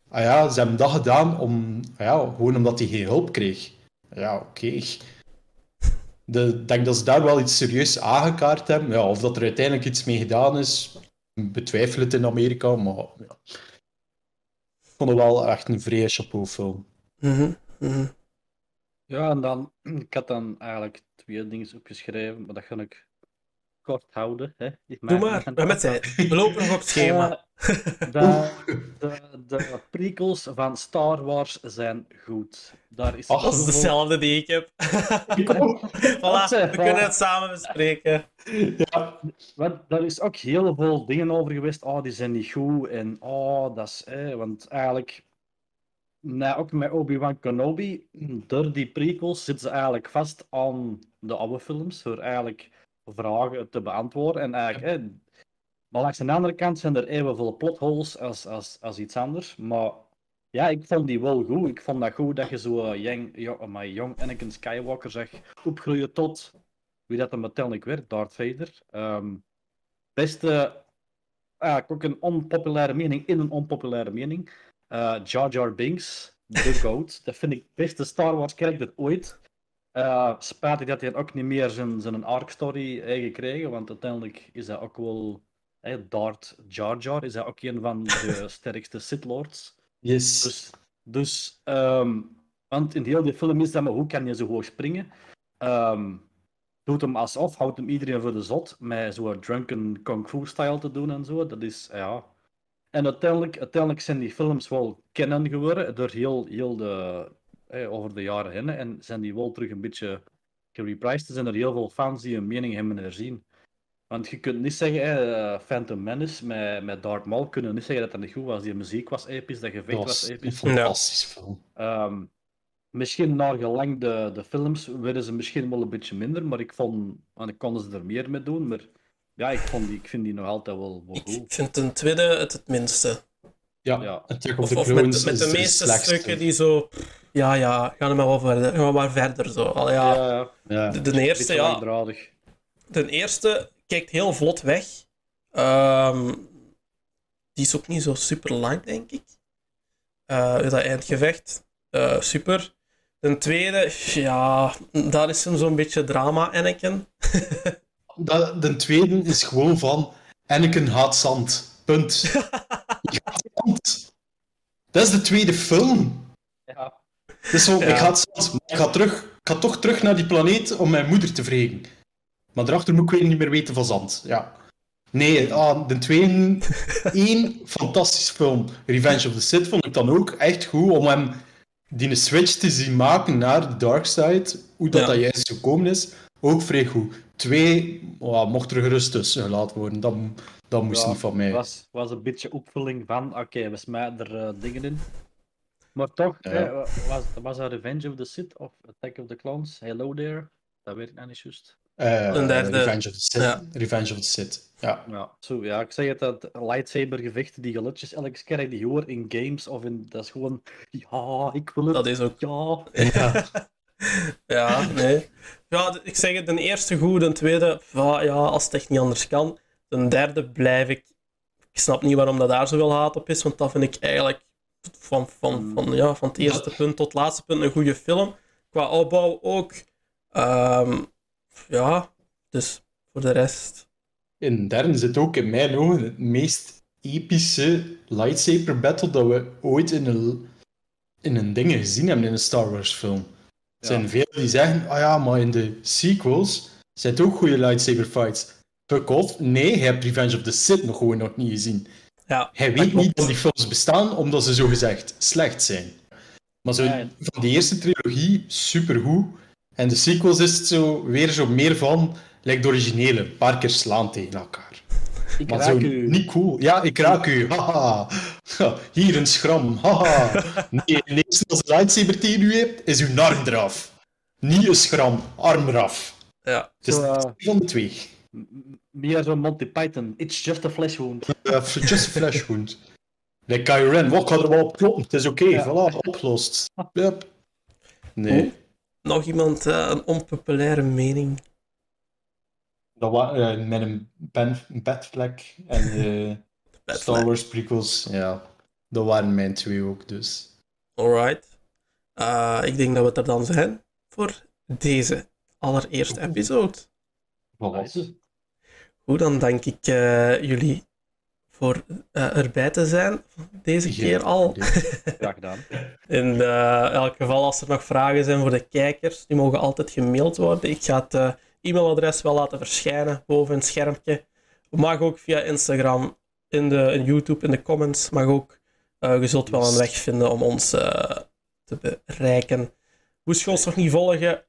J: ah ja, ze hebben dat gedaan om, ah ja, gewoon omdat hij geen hulp kreeg. Ja, oké. De- Ik denk dat ze daar wel iets serieus aangekaart hebben. Ja, of dat er uiteindelijk iets mee gedaan is, betwijfel het in Amerika, maar ja. Ik vond het wel echt een vrije chapeau film.
I: Mhm, mhm.
D: Ja, en dan, ik had dan eigenlijk twee dingen opgeschreven, maar dat ga ik kort houden. Hè. Ik
I: Doe maar, we hebben tijd. We lopen nog op het schema.
D: De, de, de prequels van Star Wars zijn goed. Daar is
I: Dat is dezelfde die ik heb. voilà, we kunnen het samen bespreken.
J: Ja,
D: Want daar is ook heel veel dingen over geweest. Oh, die zijn niet goed. En oh, dat is. Eh, want eigenlijk. Nou, ook met Obi-Wan Kenobi, door die prequels zitten ze eigenlijk vast aan de oude films. Door eigenlijk vragen te beantwoorden. En eigenlijk. Maar langs de andere kant zijn er evenveel plotholes als, als, als iets anders. Maar ja, ik vond die wel goed. Ik vond dat goed dat je zo eh, young, jong, jong Anakin Skywalker zag opgroeien tot wie dat hem uiteindelijk werd, Darth Vader. Ehm, beste, eigenlijk ook een onpopulaire mening in een onpopulaire mening. Eh, Jar Jar Binks, The Goat. dat vind ik het beste Star Wars character ooit. Uh, spijtig dat hij ook niet meer zijn, zijn arc story heeft gekregen, want uiteindelijk is hij ook wel... Hey, Darth Jar Jar is hij ook een van de sterkste Sith Lords.
J: yes.
D: Dus, dus ehm, want in heel die film is dat, maar hoe kan je zo hoog springen? Ehm, doet hem alsof, houdt hem iedereen voor de zot, met zo'n drunken kung fu style te doen en zo. Dat is, ja. En uiteindelijk, uiteindelijk zijn die films wel kennen geworden door heel, heel de, eh, over de jaren heen. En zijn die wel terug een beetje gereprised. Er zijn er heel veel fans die een mening hebben herzien. Want je kunt niet zeggen, eh, Phantom Menace met, met Darth Maul, kunnen niet zeggen dat dat niet goed was. Die muziek was episch, dat gevecht
J: Dat
D: was,
J: was een
D: episch.
J: fantastische film.
D: Ehm, misschien naar gelang de, de films werden ze misschien wel een beetje minder, maar ik vond, want ik konden ze er meer mee doen. Maar ja, ik, vond die, ik vind die nog altijd wel, wel
I: Ik
D: goed.
I: vind ten tweede het het minste.
J: Ja,
D: Ja.
J: Attack of
I: Of,
J: the
I: of
J: Clones
I: met, de meeste stukken die zo... Ja, ja, ga er maar wel verder, ga maar verder zo. Allee, ja,
D: ja,
J: Ja.
I: de, de eerste, ja,
D: langdradig.
I: de eerste kijkt heel vlot weg. Ehm, die is ook niet zo super lang, denk ik. Eh, dat eindgevecht, eh, super. De tweede, ja, daar is hem zo'n beetje drama, Anakin.
J: Dat, de tweede is gewoon van Anakin haat zand. Punt. Je haat zand. Dat is de tweede film.
D: Ja.
J: Dus zo,
I: Ja.
J: ik haat zand, maar ik ga, terug, ik ga toch terug naar die planeet om mijn moeder te vregen. Maar daarachter moet ik weer niet meer weten van zand. Ja. Nee, ah, de tweede, één fantastisch film. Revenge of the Sith vond ik dan ook echt goed om hem die switch te zien maken naar de dark side. Hoe dat,
I: Ja.
J: dat juist gekomen is, ook vrij goed. Twee, oh, mocht er gerust tussen gelaten worden. Dat, dat moest
D: Ja,
J: niet van mij.
D: was, was een beetje opvulling van, oké, we smijten er eh, dingen in. Maar toch,
J: Ja.
D: eh, was, was dat Revenge of the Sith of Attack of the Clones? Hello there? Dat weet ik nou niet juist.
J: Eh,
I: Een derde.
J: Revenge of the Sith.
I: Ja.
J: Revenge of the Sith. Ja.
D: Ja, zo, ja, ik zeg het, dat lightsaber gevechten, die geluidjes, elke keer die hoor in games of in, dat is gewoon, ja, ik wil het,
I: Dat is ook
D: ja.
J: ja.
I: Ja, nee. Ja, ik zeg het, de eerste goed, de tweede, ja, ja, als het echt niet anders kan. De derde blijf ik. Ik snap niet waarom dat daar zoveel haat op is, want dat vind ik eigenlijk van, van, van, ja, van het eerste punt tot het laatste punt een goede film. Qua opbouw ook. Ehm, ja, dus voor de rest.
J: In de derde zit ook in mijn ogen het meest epische lightsaber battle dat we ooit in een, in een ding gezien hebben in een Star Wars film. Er zijn
D: Ja.
J: veel die zeggen, ah ja, maar in de sequels zijn het ook goede lightsaber fights. Fuck off. Nee, je hebt Revenge of the Sith nog gewoon nog niet gezien.
I: Ja,
J: Hij weet niet dat die films bestaan, omdat ze zogezegd slecht zijn. Maar zo,
D: Ja, ja.
J: van die eerste trilogie, supergoed. En de sequels is het zo, weer zo meer van, lijkt de originele, een paar keer slaan tegen elkaar.
D: Ik
J: Maar
D: raak
J: zo
D: u.
J: niet cool. Ja, ik raak u. Haha. Ha, Hier een schram. Haha. Nee, de eerste als een lightsaber tegen u hebt, is uw arm eraf. Niet een schram, arm eraf.
I: Ja,
J: Het is
D: Zo,
J: van de twee.
D: Meer zo'n Monty Python, it's just a flesh wound.
J: Uh, just a flash wound. Like Kylo Ren, wat kan er wel op kloppen? Het is oké,
D: Ja.
J: voilà, opgelost. Yep. Nee,
I: nog iemand eh, een onpopulaire mening.
J: dat was eh, met een pen, een bedvlek en de
I: Bad
J: Star. Wars prequels. Ja, dat waren mijn twee ook, dus.
I: Alright. Eh, ik denk dat we het er dan zijn voor deze allereerste episode.
J: Voilà.
I: Goed, dan dank ik eh, jullie voor eh, erbij te zijn deze
J: Geen
I: keer al.
D: Graag gedaan.
I: In eh, elk geval, als er nog vragen zijn voor de kijkers, die mogen altijd gemaild worden. Ik ga het e-mailadres wel laten verschijnen boven een schermpje. Mag ook via Instagram, in, de, in YouTube, in de comments. Mag ook. Je zult wel een weg vinden om ons te bereiken. Moest je ons nog niet volgen,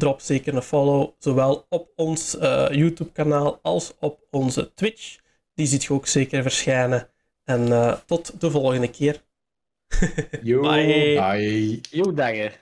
I: drop zeker een follow. Zowel op ons eh, YouTube-kanaal als op onze Twitch. Die ziet je ook zeker verschijnen. En eh, tot de volgende keer.
J: Yo,
I: Bye.
J: bye.
D: Yo, dagen.